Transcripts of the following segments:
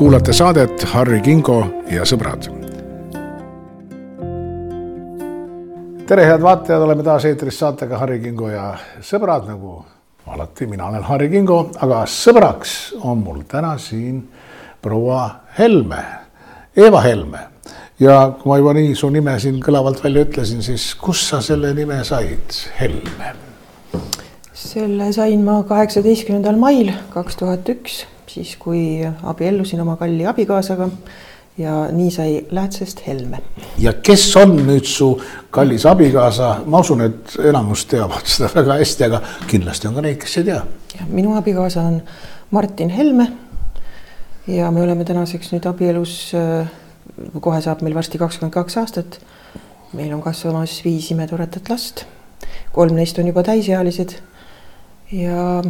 kuulate saadet Harri Kingo ja sõbrad. tere, head vaatajad, oleme taas eetris saatega Harri Kingo ja sõbrad, nagu alati, mina olen Harri Kingo, aga sõbraks on mul täna siin proua Helme, Eeva Helme. ja kui ma juba nii su nime siin kõlavalt välja ütlesin, siis kust sa selle nime said, Helme? selle sain ma kaheksateistkümnendal mail kaks tuhat üks siis kui abiellusin oma kalli abikaasaga ja nii sai Läätsest Helme. ja kes on nüüd su kallis abikaasa, ma usun, et enamus teavad seda väga hästi, aga kindlasti on ka neid, kes ei tea. minu abikaasa on Martin Helme. ja me oleme tänaseks nüüd abielus, äh, kohe saab meil varsti kakskümmend kaks aastat. meil on kasvamas viis imetoredat last, kolm neist on juba täisealised ja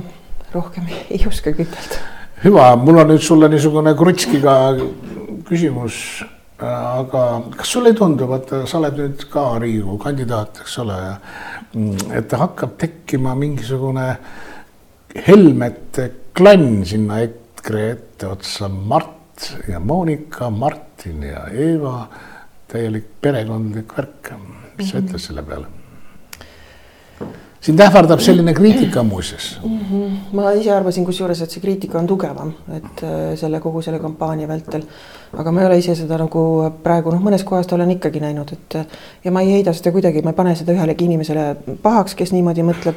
rohkem ei oskagi ütelda hüva, mul on nüüd sulle niisugune krutskiga küsimus. aga kas sulle ei tundu, vaata, sa oled nüüd ka Riigikogu kandidaat, eks ole, ja et hakkab tekkima mingisugune Helmete klann sinna EKRE etteotsa, Mart ja Monika, Martin ja Eeva, täielik perekondlik värk. mis sa ütled selle peale? Sind ähvardab selline kriitika muuseas mm. -hmm. ma ise arvasin kusjuures, et see kriitika on tugevam, et äh, selle kogu selle kampaania vältel. aga ma ei ole ise seda nagu praegu noh, mõnes kohas olen ikkagi näinud, et ja ma ei heida seda kuidagi, ma ei pane seda ühelegi inimesele pahaks, kes niimoodi mõtleb.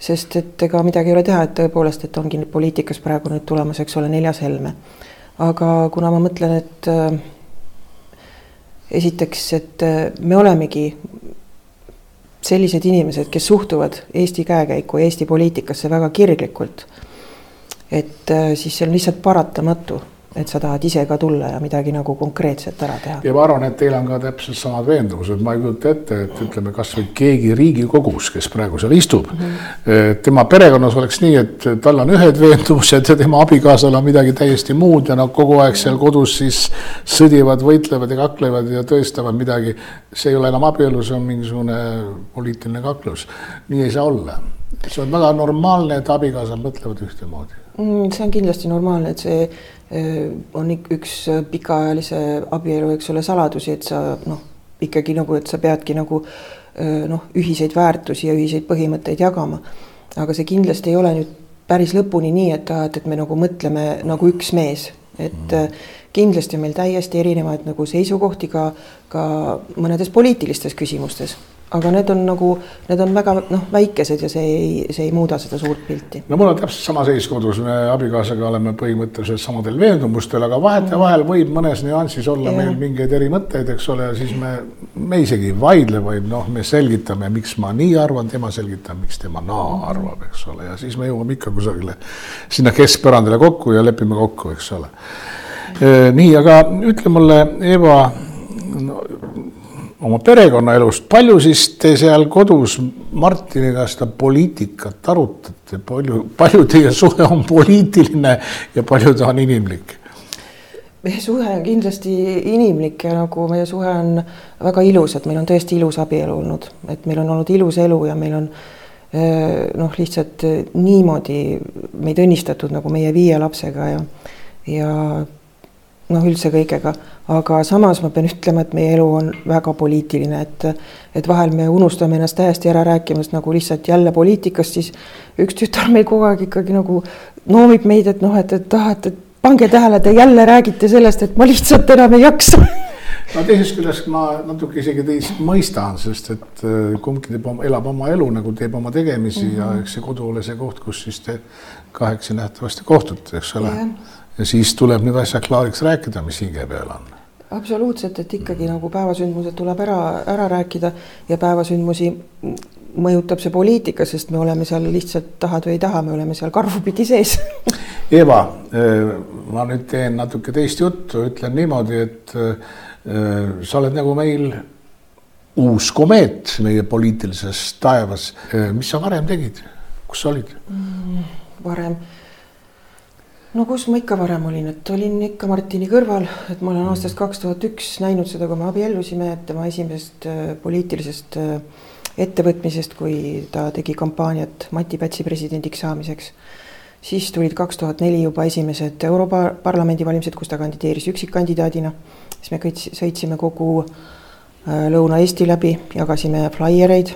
sest et ega midagi ei ole teha, et tõepoolest, et ongi poliitikas praegu nüüd tulemas, eks ole, neljas Helme. aga kuna ma mõtlen, et äh, esiteks, et äh, me olemegi sellised inimesed, kes suhtuvad Eesti käekäiku, Eesti poliitikasse väga kirglikult. et äh, siis see on lihtsalt paratamatu, et sa tahad ise ka tulla ja midagi nagu konkreetset ära teha. ja ma arvan, et teil on ka täpselt samad veendumused, ma ei kujuta ette, et ütleme kasvõi keegi Riigikogus, kes praegu seal istub mm. -hmm. tema perekonnas oleks nii, et tal on ühed veendumused ja tema abikaasal on midagi täiesti muud ja nad kogu aeg seal kodus siis sõdivad, võitlevad ja kaklevad ja tõestavad midagi. see ei ole enam abielu, see on mingisugune poliitiline kaklus. nii ei saa olla. see on väga normaalne, et abikaasad mõtlevad ühtemoodi. See on kindlasti normaalne, et see Äh, on üks äh, pikaajalise abielu, eks ole, saladusi, et sa noh, ikkagi nagu, et sa peadki nagu äh, noh, ühiseid väärtusi ja ühiseid põhimõtteid jagama. aga see kindlasti ei ole nüüd päris lõpuni nii, et, et, et me nagu mõtleme nagu üks mees, et mm. kindlasti on meil täiesti erinevaid nagu seisukohti ka, ka mõnedes poliitilistes küsimustes aga need on nagu, need on väga noh, väikesed ja see ei, see ei muuda seda suurt pilti. no mul on täpselt sama seis kodus, me abikaasaga oleme põhimõtteliselt samadel veendumustel, aga vahetevahel võib mõnes nüansis olla ja. meil mingeid erimõtteid, eks ole, ja siis me, me isegi ei vaidle, vaid noh, me selgitame, miks ma nii arvan, tema selgitab, miks tema naa arvab, eks ole, ja siis me jõuame ikka kusagile sinna keskpõrandale kokku ja lepime kokku, eks ole. nii, aga ütle mulle, Eva oma perekonnaelust, palju siis te seal kodus Martiniga seda poliitikat arutate, palju, palju teie suhe on poliitiline ja palju ta on inimlik? meie suhe on kindlasti inimlik ja nagu meie suhe on väga ilus, et meil on tõesti ilus abielu olnud, et meil on olnud ilus elu ja meil on noh, lihtsalt niimoodi meid õnnistatud nagu meie viie lapsega ja, ja noh, üldse kõigega, aga samas ma pean ütlema, et meie elu on väga poliitiline, et et vahel me unustame ennast täiesti ära rääkimast nagu lihtsalt jälle poliitikast, siis üks tütar meil kogu aeg ikkagi nagu noomib meid, et noh, et, et ah, et, et pange tähele, te jälle räägite sellest, et ma lihtsalt enam ei jaksa no teisest küljest ma natuke isegi teist mõistan, sest et äh, kumbki teeb oma, elab oma elu nagu teeb oma tegemisi mm -hmm. ja mhm. eks see kodu ole see koht, kus siis te kahekesi nähtavasti kohtute, eks ole yeah ja siis tuleb need asjad klaariks rääkida, mis hinge peal on. absoluutselt, et ikkagi nagu päevasündmused tuleb ära, ära rääkida ja päevasündmusi mõjutab see poliitika, sest me oleme seal lihtsalt tahad või ei taha, me oleme seal karvupidi sees Eva, ma nüüd teen natuke teist juttu, ütlen niimoodi, et eh, sa oled nagu meil uus komeet meie poliitilises taevas. Eh, mis sa varem tegid, kus sa olid mm,? varem no kus ma ikka varem olin, et olin ikka Martini kõrval, et ma olen aastast kaks tuhat üks näinud seda, kui me abiellusime, et tema esimesest äh, poliitilisest äh, ettevõtmisest, kui ta tegi kampaaniat Mati Pätsi presidendiks saamiseks. siis tulid kaks tuhat neli juba esimesed Europarlamendi valimised, kus ta kandideeris üksikkandidaadina. siis me kõik sõitsime kogu äh, Lõuna-Eesti läbi, jagasime flaiereid,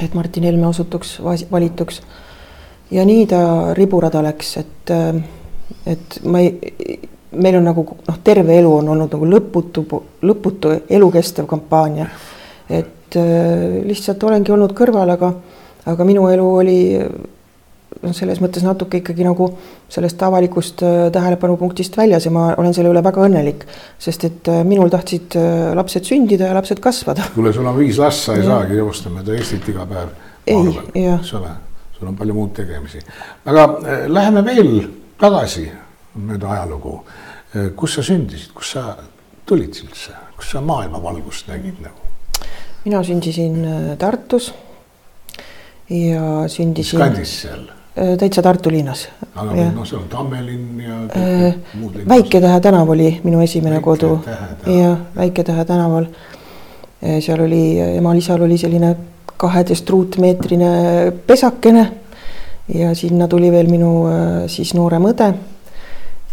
et Martin Helme osutuks valituks. Ja nii ta riburada läks, et, äh, et ma ei, meil on nagu noh, terve elu on olnud nagu lõputu, lõputu elukestev kampaania. et äh, lihtsalt olengi olnud kõrval, aga, aga minu elu oli noh, selles mõttes natuke ikkagi nagu sellest avalikust äh, tähelepanupunktist väljas ja ma olen selle üle väga õnnelik, sest et minul tahtsid lapsed sündida ja lapsed kasvada. kuule, sul on viis last, sa ei ja. saagi joosta mööda Eestit iga päev. ei, jah. eks ole, sul on palju muud tegemisi. aga läheme veel tagasi mööda ajalugu. kus sa sündisid, kus sa tulid üldse, kus sa maailmavalgust nägid nagu? mina sündisin Tartus ja sündisin. mis kandis seal? Täitsa Tartu linnas. aga noh, seal on Tammelinn ja äh, muud linnad. Väike-Tähe tänav oli minu esimene Väike kodu ja Väike-Tähe tänaval. Seal oli, emal-isal oli selline kaheteist ruutmeetrine pesakene ja sinna tuli veel minu äh, siis noorem õde.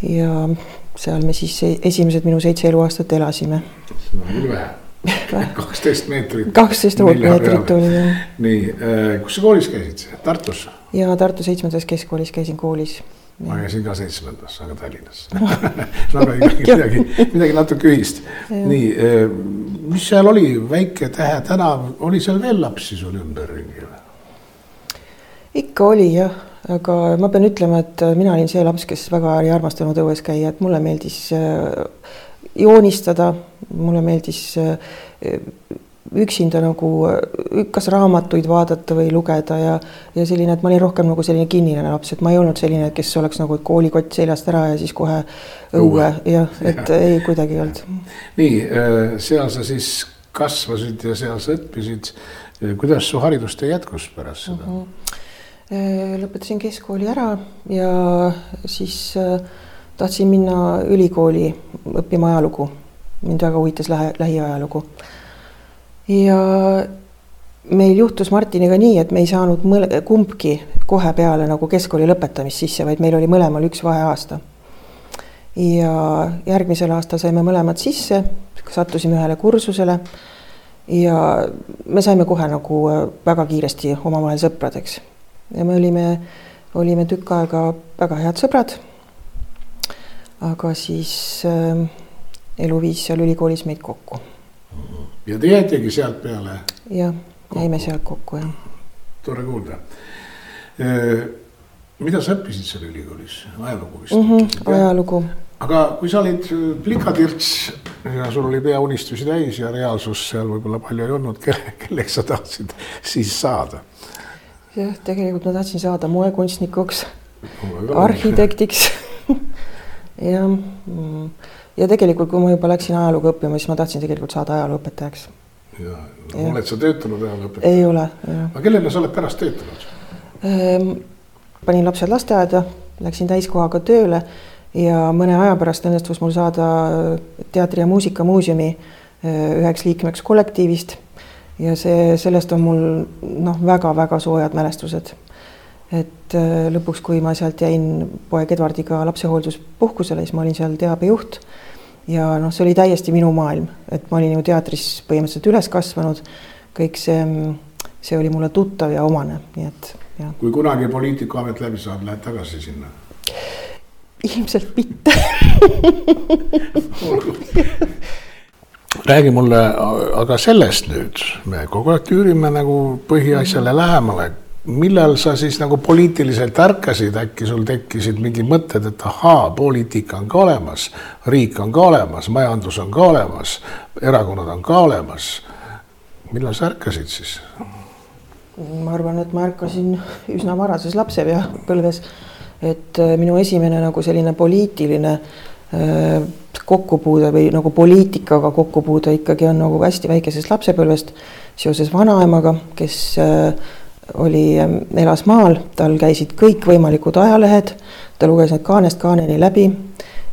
ja seal me siis e-, esimesed minu seitse eluaastat elasime. seda on küll vähe kaksteist meetrit. kaksteist ruutmeetrit oli jah. nii, kus sa koolis käisid, Tartus? ja Tartu seitsmendas keskkoolis käisin koolis. Ma käisin ka seitsmendas, aga Tallinnas. Aga ikkagi midagi, midagi natuke ühist. nii, eh, mis seal oli, Väike Tähe tänav, oli seal veel lapsi sul ümberringi või? ikka oli jah, aga ma pean ütlema, et mina olin see laps, kes väga ei armastanud õues käia, et mulle meeldis eh, joonistada, mulle meeldis eh, üksinda nagu kas raamatuid vaadata või lugeda ja, ja selline, et ma olin rohkem nagu selline kinnine laps, et ma ei olnud selline, kes oleks nagu koolikott seljast ära ja siis kohe õue jah, et ja. ei kuidagi ei olnud. nii, äh, seal sa siis kasvasid ja seal sa õppisid. kuidas su haridustee jätkus pärast seda mm? -hmm. lõpetasin keskkooli ära ja siis äh, tahtsin minna ülikooli õppima ajalugu. mind väga huvitas lähe, lähiajalugu ja meil juhtus Martiniga nii, et me ei saanud mõle, kumbki kohe peale nagu keskkooli lõpetamist sisse, vaid meil oli mõlemal üks vaheaasta. ja järgmisel aastal saime mõlemad sisse, sattusime ühele kursusele ja me saime kohe nagu äh, väga kiiresti omavahel sõpradeks. ja me olime, olime tükk aega väga head sõbrad. aga siis äh, elu viis seal ülikoolis meid kokku ja te jäitegi sealt peale? jah, jäime sealt kokku jah. tore kuulda. mida sa õppisid seal ülikoolis, ajalugu vist mm? -hmm, ajalugu. aga kui sa olid plikatirts ja sul oli peaunistusi täis ja reaalsus seal võib-olla palju ei olnud, kelle, kelleks sa tahtsid siis saada? jah, tegelikult ma tahtsin saada moekunstnikuks, arhitektiks jah mm ja tegelikult, kui ma juba läksin ajalugu õppima, siis ma tahtsin tegelikult saada ajalooõpetajaks. ja, ja., oled sa töötanud ajalooõpetajana? ei ole, jah. aga kellele sa oled pärast töötanud ehm,? panin lapsed lasteaeda, läksin täiskohaga tööle ja mõne aja pärast õnnestus mul saada teatri- ja muusikamuuseumi eh, üheks liikmeks kollektiivist. ja see, sellest on mul noh, väga-väga soojad mälestused et äh, lõpuks, kui ma sealt jäin poeg Edvardiga lapsehoolduspuhkusele, siis ma olin seal teabejuht. Ja noh, see oli täiesti minu maailm, et ma olin ju teatris põhimõtteliselt üles kasvanud. kõik see, see oli mulle tuttav ja omane, nii et jah. kui kunagi poliitikuamet läbi saab, lähed tagasi sinna? ilmselt mitte räägi mulle aga sellest nüüd, me kogu aeg üürime nagu põhiasjale lähemale millal sa siis nagu poliitiliselt ärkasid, äkki sul tekkisid mingid mõtted, et ahaa, poliitika on ka olemas, riik on ka olemas, majandus on ka olemas, erakonnad on ka olemas. millal sa ärkasid siis? ma arvan, et ma ärkasin üsna varases lapsepõlves, et äh, minu esimene nagu selline poliitiline äh, kokkupuude või nagu poliitikaga kokkupuude ikkagi on nagu hästi väikesest lapsepõlvest seoses vanaemaga, kes äh, oli, ähm, elas maal, tal käisid kõikvõimalikud ajalehed, ta luges need kaanest kaaneni läbi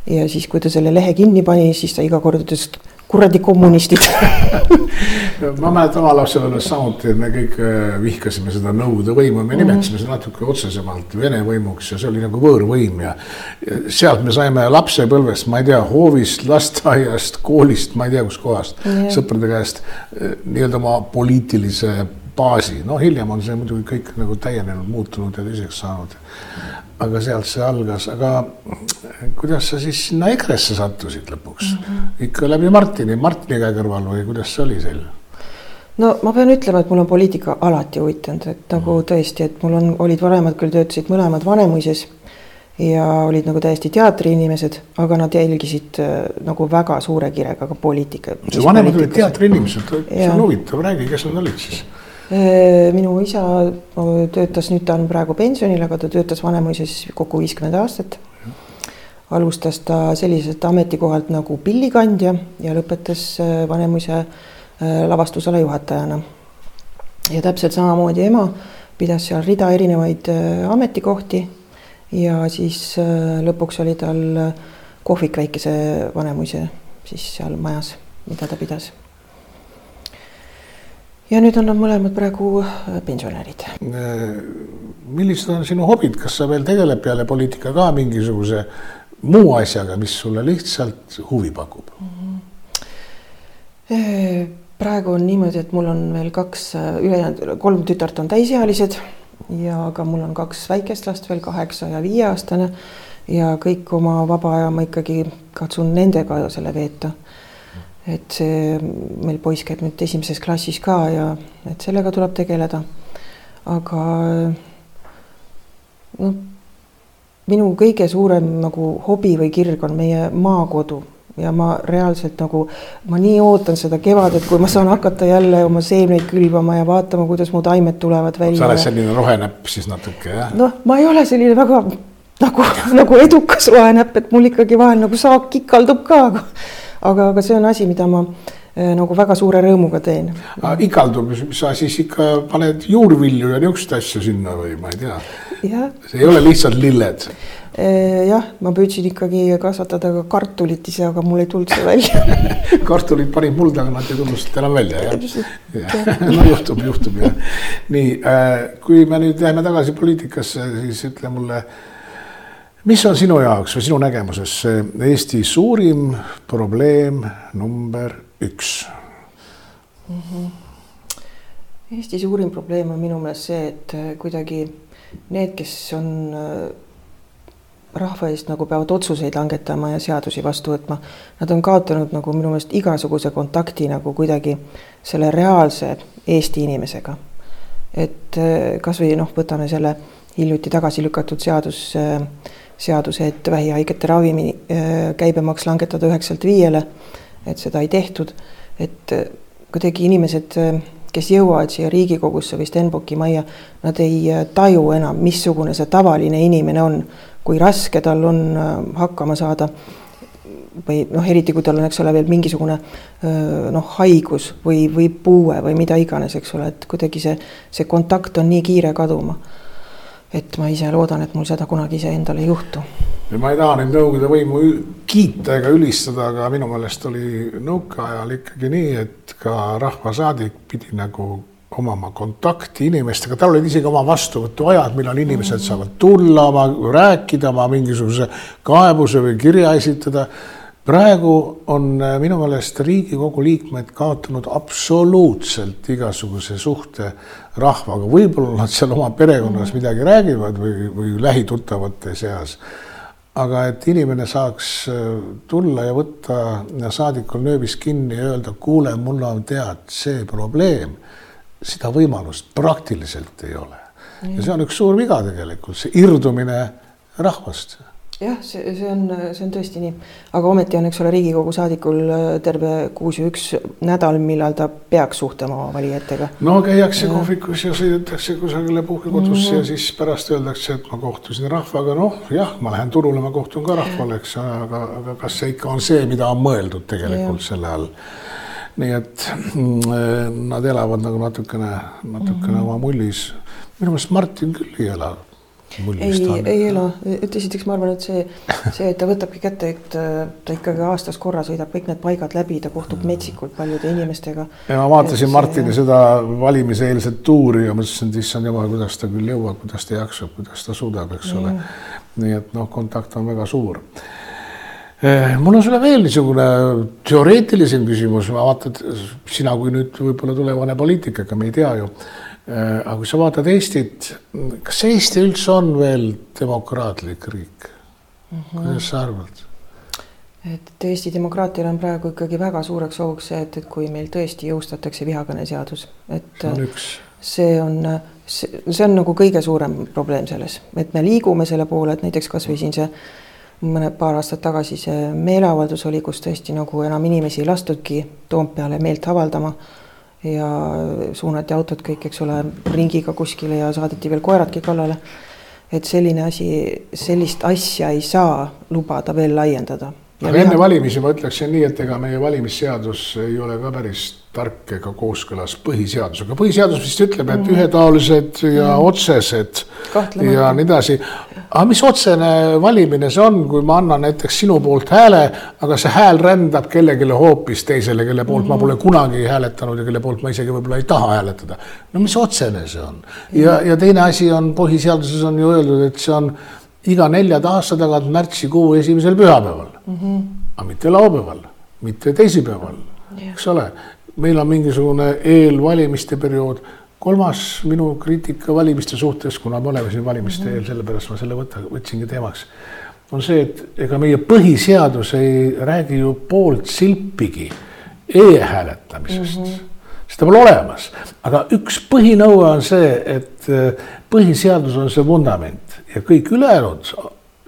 ja siis, kui ta selle lehe kinni pani, siis ta iga kord ütles kuradi kommunistid ma mäletan oma lapsepõlves samuti, et me kõik äh, vihkasime seda Nõukogude võimu, me mm -hmm. nimetasime seda natuke otsesemalt Vene võimuks ja see oli nagu võõrvõim ja. ja sealt me saime lapsepõlvest, ma ei tea, hoovist, lasteaiast, koolist, ma ei tea kuskohast mm, -hmm. sõprade käest äh, nii-öelda oma poliitilise baasi, no hiljem on see muidugi kõik nagu täienenud, muutunud ja teiseks saanud. aga sealt see algas, aga kuidas sa siis sinna EKRE-sse sattusid lõpuks mm? -hmm. ikka läbi Martini, Martini käe kõrval või kuidas see oli seal? no ma pean ütlema, et mul on poliitika alati huvitanud, et nagu mhm. tõesti, et mul on, olid vanemad küll töötasid mõlemad Vanemuises ja olid nagu täiesti teatriinimesed, aga nad jälgisid äh, nagu väga suure kirega ka poliitika. vanemad olid teatriinimesed, see on huvitav, räägi, kes nad olid siis minu isa töötas, nüüd ta on praegu pensionil, aga ta töötas Vanemuises kokku viiskümmend aastat. alustas ta selliselt ametikohalt nagu pillikandja ja lõpetas äh, Vanemuise äh, lavastusala juhatajana. ja täpselt samamoodi ema pidas seal rida erinevaid ametikohti ja siis lõpuks oli tal kohvik väikese Vanemuise siis seal majas, mida ta pidas ja nüüd on nad mõlemad praegu äh, pensionärid. Äh, millised on sinu hobid, kas sa veel tegeled peale poliitika ka mingisuguse muu asjaga, mis sulle lihtsalt huvi pakub mm? -hmm. praegu on niimoodi, et mul on veel kaks ülejäänud, kolm tütart on täisealised ja ka mul on kaks väikest last veel, kaheksa ja viieaastane ja kõik oma vaba aja ma ikkagi katsun nendega selle veeta et see, meil poiss käib nüüd esimeses klassis ka ja et sellega tuleb tegeleda. aga noh, minu kõige suurem nagu hobi või kirg on meie maakodu ja ma reaalselt nagu, ma nii ootan seda kevadet, kui ma saan hakata jälle oma seemneid külvama ja vaatama, kuidas mu taimed tulevad välja. sa oled selline rohenäpp siis natuke jah? noh, ma ei ole selline väga nagu, nagu edukas rohenäpp, et mul ikkagi vahel nagu saak ikaldub ka, aga aga, aga see on asi, mida ma äh, nagu väga suure rõõmuga teen. ikaldub, sa siis ikka paned juurvilju ja niisuguseid asju sinna või ma ei tea. see ei ole lihtsalt lilled. Äh, jah, ma püüdsin ikkagi kasvatada ka kartulit ise, aga mul ei tulnud see välja kartulid panid mulda, aga nad ei tulnud sealt enam välja, jah? no juhtub, juhtub jah. nii äh,, kui me nüüd jääme tagasi poliitikasse, siis ütle mulle mis on sinu jaoks või sinu nägemuses Eesti suurim probleem number üks mm? -hmm. Eesti suurim probleem on minu meelest see, et äh, kuidagi need, kes on äh, rahva eest nagu peavad otsuseid langetama ja seadusi vastu võtma, nad on kaotanud nagu minu meelest igasuguse kontakti nagu kuidagi selle reaalse Eesti inimesega. et äh, kasvõi noh, võtame selle hiljuti tagasi lükatud seadus äh, seaduse, et vähihaigete ravimi äh, käibemaks langetada üheksalt viiele. et seda ei tehtud, et äh, kuidagi inimesed, äh, kes jõuavad siia Riigikogusse või Stenbocki majja, nad ei taju enam, missugune see tavaline inimene on, kui raske tal on hakkama saada või noh, eriti kui tal on, eks ole, veel mingisugune noh, haigus või, või puue või mida iganes, eks ole, et kuidagi see, see kontakt on nii kiire kaduma et ma ise loodan, et mul seda kunagi iseendal ei juhtu. ma ei taha nüüd Nõukogude võimu kiita ega ülistada, aga minu meelest oli nõukaajal ikkagi nii, et ka rahvasaadik pidi nagu omama kontakti inimestega, tal olid isegi oma vastuvõtuajad, millal inimesed saavad tulla, oma rääkida, oma mingisuguse kaebuse või kirja esitada praegu on äh, minu meelest Riigikogu liikmed kaotanud absoluutselt igasuguse suhte rahvaga, võib-olla nad seal oma perekonnas midagi räägivad või, või lähituttavate seas. aga et inimene saaks äh, tulla ja võtta saadikul nööbist kinni ja öelda, kuule, mul on tead see probleem, seda võimalust praktiliselt ei ole. ja see on üks suur viga tegelikult, see irdumine rahvast jah, see, see on, see on tõesti nii, aga ometi on, eks ole, Riigikogu saadikul äh, terve kuus ja üks nädal, millal ta peaks suhtlema oma valijatega. no käiakse kohvikus ja sõidetakse kusagile puhkekodusse mm -hmm. ja siis pärast öeldakse, et ma kohtusin rahvaga, noh jah, ma lähen turule, ma kohtun ka rahvale, eks, aga, aga kas see ikka on see, mida on mõeldud tegelikult ja. selle all nii et mm, nad elavad nagu natukene, natukene mm -hmm. oma mullis. minu meelest Martin küll ei ela ei, ei ela, et esiteks ma arvan, et see, see, et ta võtabki kätte, et äh, ta ikkagi aastas korra sõidab kõik need paigad läbi, ta kohtub metsikult paljude inimestega. ja ma vaatasin Martini seda valimiseelset tuuri ja mõtlesin, et issand jumal, kuidas ta küll jõuab, kuidas ta jaksab, kuidas ta suudab, eks ole. nii et noh, kontakt on väga suur. Eh, mul on sulle veel niisugune teoreetilisem küsimus, ma vaatan, sina kui nüüd võib-olla tulevane poliitik, ega me ei tea ju. Eh, aga kui sa vaatad Eestit, kas Eesti üldse on veel demokraatlik riik mm? -hmm. kuidas sa arvad? et Eesti demokraatial on praegu ikkagi väga suureks ohuks see, et, et kui meil tõesti jõustatakse vihakõneseadus, et see on üks see on, see on nagu kõige suurem probleem selles, et me liigume selle poole, et näiteks kasvõi siin see mõned paar aastat tagasi see meeleavaldus oli, kus tõesti nagu enam inimesi ei lastudki Toompeale meelt avaldama ja suunati autod kõik, eks ole, ringiga kuskile ja saadeti veel koeradki kallale. et selline asi, sellist asja ei saa lubada veel laiendada. aga enne valimisi ma ütleksin nii, et ega meie valimisseadus ei ole ka päris tark ega kooskõlas põhiseadusega. põhiseadus vist ütleb, et mm. ühetaolised ja mm. otsesed Kahtlemata. ja nii edasi. Aga mis otsene valimine see on, kui ma annan näiteks sinu poolt hääle, aga see hääl rändab kellelegi hoopis teisele, kelle poolt mm. ma pole kunagi hääletanud ja kelle poolt ma isegi võib-olla ei taha hääletada. no mis otsene see on? ja, ja teine asi on, põhiseaduses on ju öeldud, et see on iga neljanda aasta tagant märtsikuu esimesel pühapäeval mm. -hmm. aga mitte laupäeval, mitte teisipäeval, eks ole meil on mingisugune eelvalimiste periood. Kolmas minu kriitika valimiste suhtes, kuna me oleme siin valimiste -hmm. eel, sellepärast ma selle võta, võtsingi teemaks, on see, et ega meie põhiseadus ei räägi ju poolt silpigi e-hääletamisest mm. -hmm seda pole olemas, aga üks põhinõue on see, et äh, põhiseadus on see vundament ja kõik ülejäänud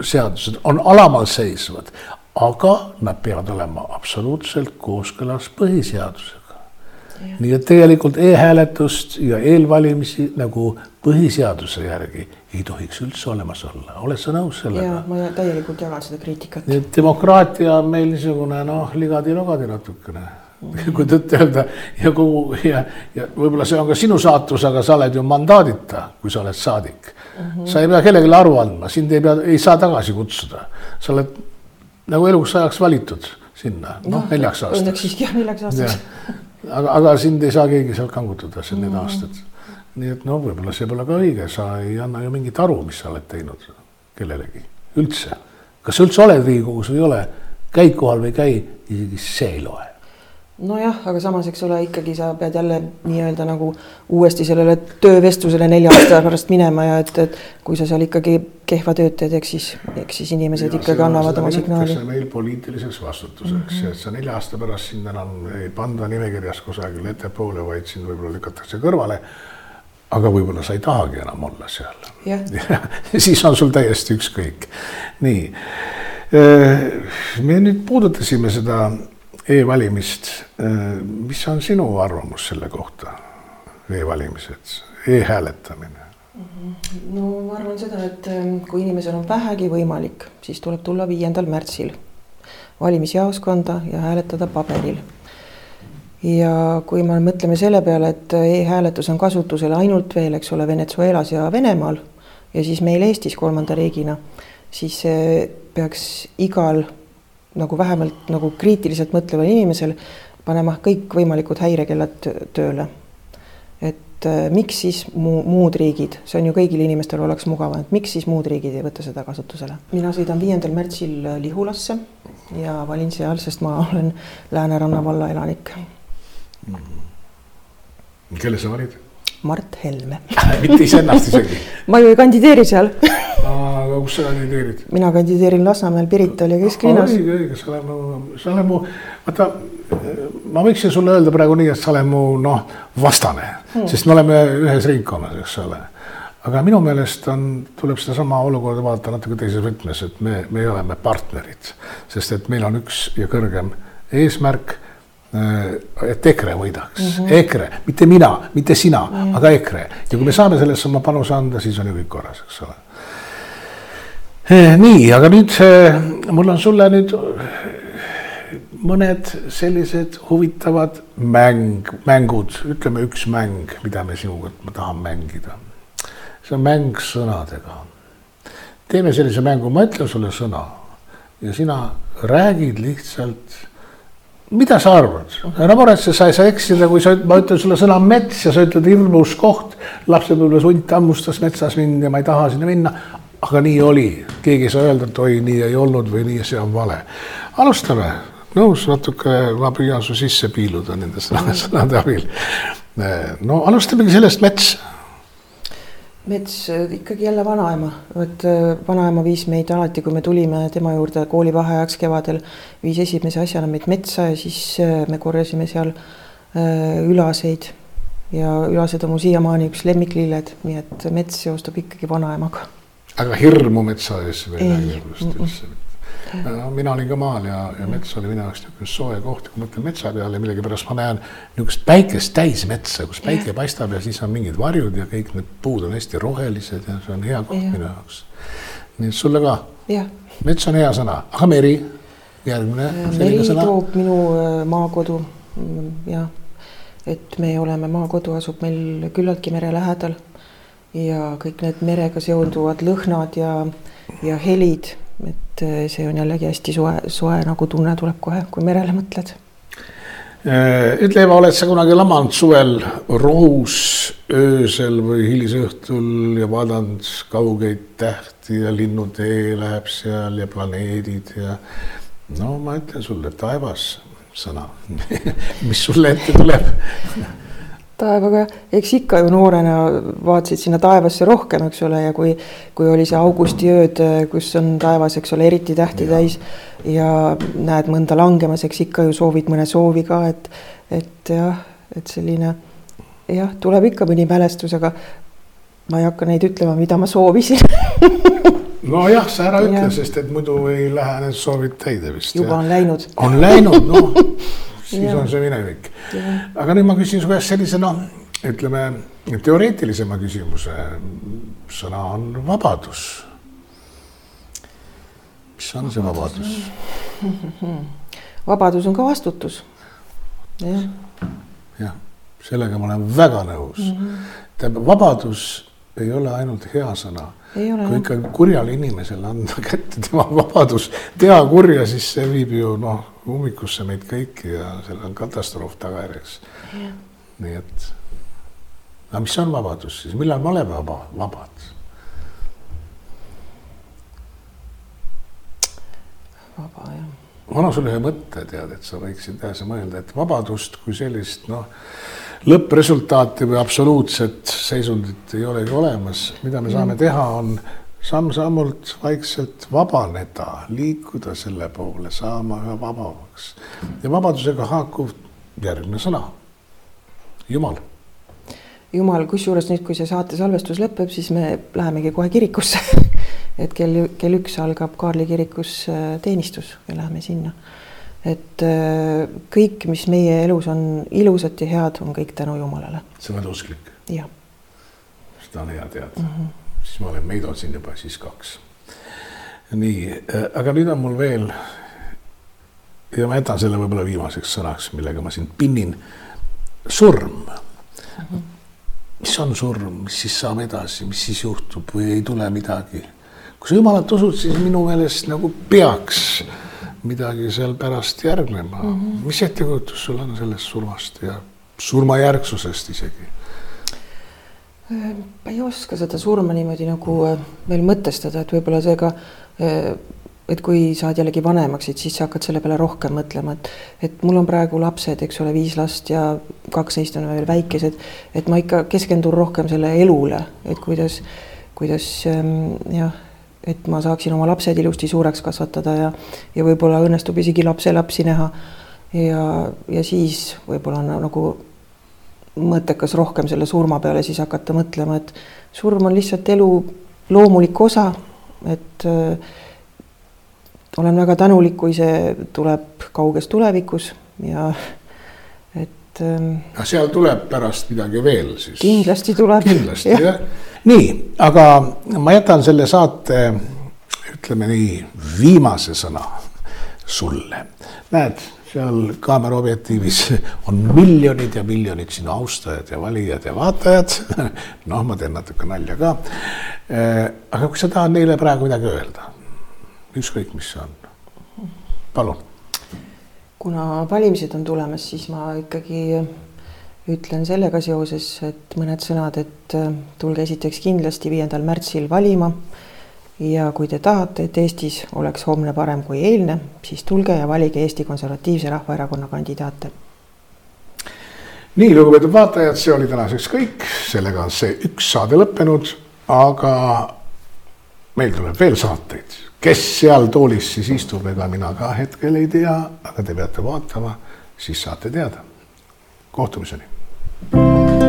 seadused on alamal seisvad, aga nad peavad olema absoluutselt kooskõlas põhiseadusega nii et tegelikult e-hääletust ja eelvalimisi nagu põhiseaduse järgi ei tohiks üldse olemas olla, oled sa nõus sellega? ja ma täielikult jagan seda kriitikat. nii et demokraatia on meil niisugune noh, ligadi-logadi natukene mm. kui tõtt öelda ja kogu ja, ja võib-olla see on ka sinu saatus, aga sa oled ju mandaadita, kui sa oled saadik mm. -hmm. sa ei pea kellelegi aru andma, sind ei pea, ei saa tagasi kutsuda, sa oled nagu eluks ajaks valitud sinna, noh neljaks aastaks. õnneks siiski jah, neljaks aastaks aga, aga sind ei saa keegi sealt kangutada siin need mm. aastad. nii et no võib-olla see pole ka õige, sa ei anna ju mingit aru, mis sa oled teinud kellelegi üldse. kas sa üldse oled Riigikogus või ei ole, käid kohal või ei käi, isegi see ei loe nojah, aga samas, eks ole, ikkagi sa pead jälle nii-öelda nagu uuesti sellele töövestlusele nelja aasta pärast minema ja et, et kui sa seal ikkagi kehva tööd teed, eks siis, eks siis inimesed ja, ikkagi annavad oma signaali. meil poliitiliseks vastutuseks mm, -hmm. et sa nelja aasta pärast sind enam ei panda nimekirjas kusagile ettepoole, vaid sind võib-olla lükatakse kõrvale. aga võib-olla sa ei tahagi enam olla seal. ja siis on sul täiesti ükskõik. nii, me nüüd puudutasime seda e-valimist. Mis on sinu arvamus selle kohta e? e-valimised e, e-hääletamine? no ma arvan seda, et ähm, kui inimesel on vähegi võimalik, siis tuleb tulla viiendal märtsil valimisjaoskonda ja hääletada paberil. ja kui me mõtleme selle peale, et e-hääletus on kasutusel ainult veel, eks ole, Venezuelas ja Venemaal ja siis meil Eestis kolmanda riigina, siis peaks igal nagu vähemalt nagu kriitiliselt mõtleval inimesel panema kõikvõimalikud häirekellad tööle. et äh, miks siis muu, muud riigid, see on ju kõigil inimestel oleks mugavam, et miks siis muud riigid ei võta seda kasutusele? mina sõidan viiendal märtsil Lihulasse ja valin seal, sest ma olen Lääneranna valla elanik mm. -hmm. kelle sa valid? Mart Helme mitte iseennast isegi ma ju ei kandideeri seal aga kus sa kandideerid? mina kandideerin Lasnamäel Pirita oli kesklinnas. õige, õige, sa oled mu, sa oled mu, vaata, ma võiksin sulle öelda praegu nii, et sa oled mu noh, vastane hmm., sest me oleme ühes ringkonnas, eks ole. aga minu meelest on, tuleb sedasama olukorda vaadata natuke teises võtmes, et me, me oleme partnerid, sest et meil on üks ja kõrgem eesmärk et EKRE võidaks mm, -hmm. EKRE, mitte mina, mitte sina mm, -hmm. aga EKRE ja kui me saame sellesse oma panuse anda, siis on ju kõik korras, eks ole. Eh, nii, aga nüüd eh, mul on sulle nüüd mõned sellised huvitavad mäng, mängud, ütleme üks mäng, mida me sinuga, tahan mängida. see on mäng sõnadega. teeme sellise mängu, ma ütlen sulle sõna ja sina räägid lihtsalt mida sa arvad, ära muretse, sa ei saa eksida, kui sa, ma ütlen sulle sõna mets ja sa ütled hirmus koht. lapsepõlves hunt hammustas metsas mind ja ma ei taha sinna minna. aga nii oli, keegi ei saa öelda, et oi, nii ei olnud või nii, see on vale. alustame, nõus, natuke ma püüan su sisse piiluda nende sõnade abil. no alustamegi sellest mets mets äh, ikkagi jälle vanaema, et äh, vanaema viis meid alati, kui me tulime tema juurde koolivaheajaks kevadel, viis esimese asjana meid metsa ja siis äh, me korjasime seal ülaseid. ja ülased on mu siiamaani üks lemmiklilled, nii et mets seostub ikkagi vanaemaga. aga hirmu metsa ees või midagi sellist üldse? Mina olin ka maal ja, ja mets oli minu jaoks niisugune soe koht, kui ma mõtlen metsa peale, millegipärast ma näen niisugust päikest täis metsa, kus päike paistab ja siis on mingid varjud ja kõik need puud on hästi rohelised ja see on hea koht minu jaoks. nii et sulle ka. mets on hea sõna, aga meri, järgmine. Äh, meri toob minu äh, maakodu, mm, jah, et me oleme, maakodu asub meil küllaltki mere lähedal. Ja kõik need merega seonduvad lõhnad ja, ja helid et äh, see on jällegi hästi soe, soe nagu tunne tuleb kohe, kui merele mõtled. Äh, ütle Eva, oled sa kunagi lamanud suvel rohus öösel või hilisõhtul ja vaadanud kaugeid tähti ja linnutee läheb seal ja planeedid ja no ma ütlen sulle, taevas sõna mis sulle ette tuleb taevaga, eks ikka ju noorena vaatasid sinna taevasse rohkem, eks ole, ja kui, kui oli see augustiööd, kus on taevas, eks ole, eriti tähti ja. täis ja näed mõnda langemas, eks ikka ju soovid mõne soovi ka, et, et jah, et selline jah, tuleb ikka mõni mälestus, aga ma ei hakka neid ütlema, mida ma soovisin nojah, sa ära ütle, sest et muidu ei lähe need soovid täide vist. juba ja. on läinud. on läinud, noh siis ja. on see minevik. aga nüüd ma küsin su käest sellise noh, ütleme teoreetilisema küsimuse. sõna on vabadus. mis on see vabadus? vabadus on ka vastutus. jah. jah, sellega ma olen väga nõus mm. -hmm. tähendab, vabadus ei ole ainult hea sõna kui ikka kurjale inimesele anda kätte tema vabadus teha kurja, siis see viib ju noh, ummikusse meid kõiki ja sellel on katastroof tagajärjeks. nii et, aga mis on vabadus siis, millal me oleme vaba, vabad? vaba jah. ma annan sulle ühe mõtte, tead, et sa võiksid edasi mõelda, et vabadust kui sellist noh lõppresultaati või absoluutset seisundit ei olegi olemas, mida me saame teha, on samm-sammult vaikselt vabaneda, liikuda selle poole, saama üha vabamaks. ja vabadusega haakub järgmine sõna, Jumal. Jumal, kusjuures nüüd, kui see saate salvestus lõpeb, siis me lähemegi kohe kirikusse et kell, kell üks algab Kaarli kirikus äh, teenistus ja läheme sinna et äh, kõik, mis meie elus on ilusat ja head, on kõik tänu Jumalale. sa oled usklik? jah. seda on hea teada mm. -hmm. Siis ma olen Meidol siin juba siis kaks. nii, äh, aga nüüd on mul veel ja ma jätan selle võib-olla viimaseks sõnaks, millega ma sind pinnin. surm mm. -hmm. mis on surm, mis siis saab edasi, mis siis juhtub või ei tule midagi? kui sa Jumalat usud, siis minu meelest nagu peaks midagi seal pärast järgnema mm. -hmm. mis ettekujutus sul on sellest surmast ja surmajärgsusest isegi? Äh, ma ei oska seda surma niimoodi nagu äh, veel mõtestada, et võib-olla seega, äh, et kui saad jällegi vanemaks, et siis sa hakkad selle peale rohkem mõtlema, et, et mul on praegu lapsed, eks ole, viis last ja kaks neist on veel väikesed, et ma ikka keskendun rohkem selle elule, et kuidas, kuidas ähm, jah et ma saaksin oma lapsed ilusti suureks kasvatada ja, ja võib-olla õnnestub isegi lapselapsi näha. ja, ja siis võib-olla nagu mõttekas rohkem selle surma peale siis hakata mõtlema, et surm on lihtsalt elu loomulik osa, et äh, olen väga tänulik, kui see tuleb kauges tulevikus ja et ähm,. seal tuleb pärast midagi veel siis? kindlasti tuleb. kindlasti jah ja nii, aga ma jätan selle saate, ütleme nii, viimase sõna sulle. näed, seal kaamera objektiivis on miljonid ja miljonid sinu austajad ja valijad ja vaatajad. noh, ma teen natuke nalja ka. aga kui sa tahad neile praegu midagi öelda, ükskõik, mis see on, palun. kuna valimised on tulemas, siis ma ikkagi ütlen sellega seoses, et mõned sõnad, et tulge esiteks kindlasti viiendal märtsil valima ja kui te tahate, et Eestis oleks homne parem kui eilne, siis tulge ja valige Eesti Konservatiivse Rahvaerakonna kandidaate. nii, lugupeetud vaatajad, see oli tänaseks kõik, sellega on see üks saade lõppenud, aga meil tuleb veel saateid, kes seal toolis siis istub, ega mina ka hetkel ei tea, aga te peate vaatama, siis saate teada. kohtumiseni